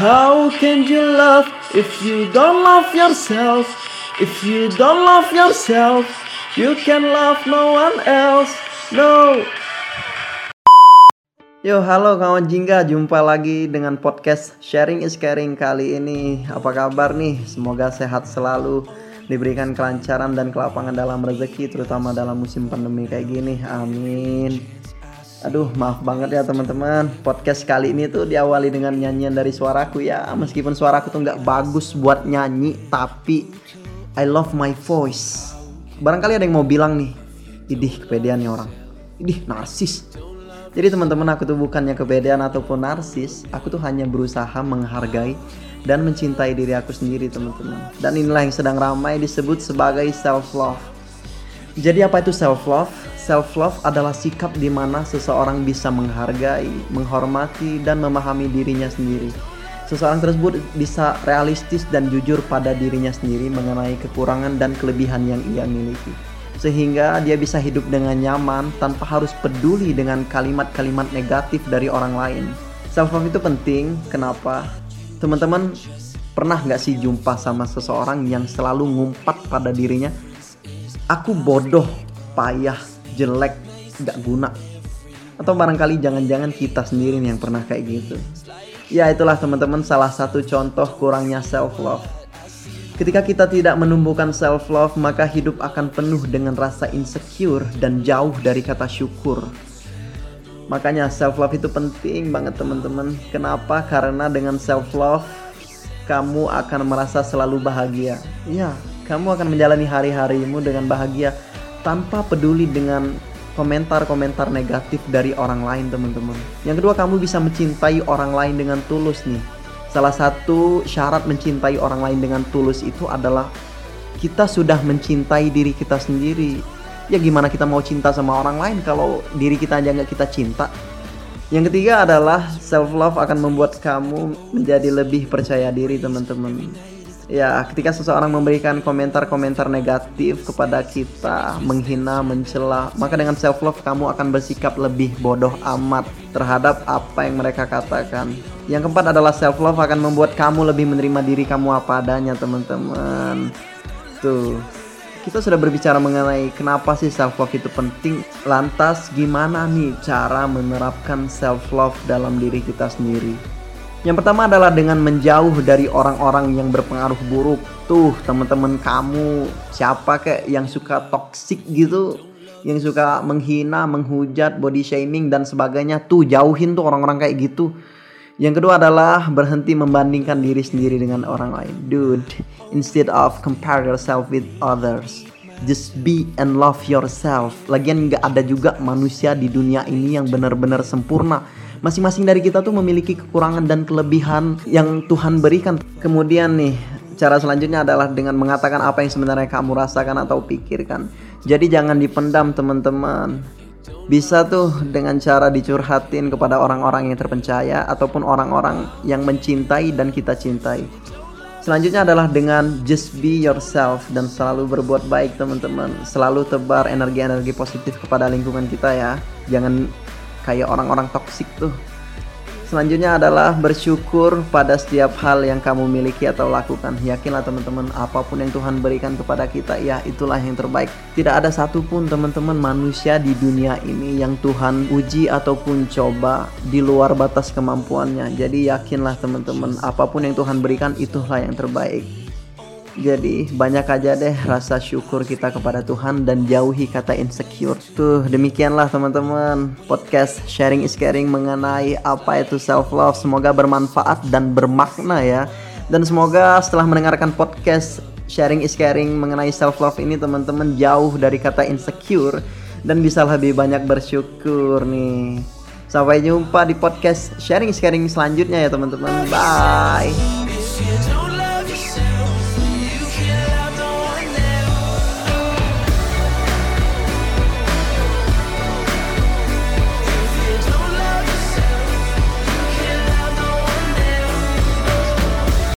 How can you love if you don't love yourself? If you don't love yourself, you can love no one else. No. Yo, halo kawan Jingga, jumpa lagi dengan podcast Sharing is Caring kali ini. Apa kabar nih? Semoga sehat selalu, diberikan kelancaran dan kelapangan dalam rezeki, terutama dalam musim pandemi kayak gini. Amin. Aduh maaf banget ya teman-teman. Podcast kali ini tuh diawali dengan nyanyian dari suaraku ya. Meskipun suaraku tuh nggak bagus buat nyanyi Tapi I love my voice. Barangkali ada yang mau bilang nih Idih kepedean nih orang. Idih narsis. Jadi teman-teman aku tuh bukannya kepedean ataupun narsis. Aku tuh hanya berusaha menghargai dan mencintai diri aku sendiri teman-teman. Dan inilah yang sedang ramai disebut sebagai self love Jadi apa itu self love? Self love adalah sikap di mana seseorang bisa menghargai, menghormati, dan memahami dirinya sendiri. Seseorang tersebut bisa realistis dan jujur pada dirinya sendiri mengenai kekurangan dan kelebihan yang ia miliki. Sehingga dia bisa hidup dengan nyaman tanpa harus peduli dengan kalimat-kalimat negatif dari orang lain. Self love itu penting, kenapa? Teman-teman pernah nggak sih jumpa sama seseorang yang selalu ngumpat pada dirinya? Aku bodoh, payah, jelek, gak guna. Atau barangkali jangan-jangan kita sendiri yang pernah kayak gitu. Ya itulah teman-teman salah satu contoh kurangnya self love. Ketika kita tidak menumbuhkan self love, maka hidup akan penuh dengan rasa insecure dan jauh dari kata syukur. Makanya self love itu penting banget teman-teman. Kenapa? Karena dengan self love kamu akan merasa selalu bahagia. Ya, kamu akan menjalani hari-harimu dengan bahagia tanpa peduli dengan komentar-komentar negatif dari orang lain teman-teman. Yang kedua kamu bisa mencintai orang lain dengan tulus nih. Salah satu syarat mencintai orang lain dengan tulus itu adalah kita sudah mencintai diri kita sendiri. Ya gimana kita mau cinta sama orang lain kalau diri kita aja nggak kita cinta? Yang ketiga adalah self love akan membuat kamu menjadi lebih percaya diri teman-teman ya ketika seseorang memberikan komentar-komentar negatif kepada kita, menghina, mencela, maka dengan self love kamu akan bersikap lebih bodoh amat terhadap apa yang mereka katakan. Yang keempat adalah self love akan membuat kamu lebih menerima diri kamu apa adanya, teman-teman. Tuh. Kita sudah berbicara mengenai kenapa sih self love itu penting. Lantas gimana nih cara menerapkan self love dalam diri kita sendiri? Yang pertama adalah dengan menjauh dari orang-orang yang berpengaruh buruk. Tuh, teman-teman kamu siapa kayak yang suka toxic gitu, yang suka menghina, menghujat, body shaming dan sebagainya. Tuh, jauhin tuh orang-orang kayak gitu. Yang kedua adalah berhenti membandingkan diri sendiri dengan orang lain. Dude, instead of compare yourself with others, just be and love yourself. Lagian nggak ada juga manusia di dunia ini yang benar-benar sempurna masing-masing dari kita tuh memiliki kekurangan dan kelebihan yang Tuhan berikan. Kemudian nih, cara selanjutnya adalah dengan mengatakan apa yang sebenarnya kamu rasakan atau pikirkan. Jadi jangan dipendam teman-teman. Bisa tuh dengan cara dicurhatin kepada orang-orang yang terpercaya ataupun orang-orang yang mencintai dan kita cintai. Selanjutnya adalah dengan just be yourself dan selalu berbuat baik teman-teman. Selalu tebar energi-energi positif kepada lingkungan kita ya. Jangan kayak orang-orang toksik tuh. Selanjutnya adalah bersyukur pada setiap hal yang kamu miliki atau lakukan. Yakinlah teman-teman, apa pun yang Tuhan berikan kepada kita, ya itulah yang terbaik. Tidak ada satupun teman-teman manusia di dunia ini yang Tuhan uji ataupun coba di luar batas kemampuannya. Jadi yakinlah teman-teman, apa pun yang Tuhan berikan, itulah yang terbaik. Jadi banyak aja deh rasa syukur kita kepada Tuhan dan jauhi kata insecure. Tuh demikianlah teman-teman podcast sharing is caring mengenai apa itu self love. Semoga bermanfaat dan bermakna ya. Dan semoga setelah mendengarkan podcast sharing is caring mengenai self love ini teman-teman jauh dari kata insecure dan bisa lebih banyak bersyukur nih. Sampai jumpa di podcast sharing is caring selanjutnya ya teman-teman. Bye.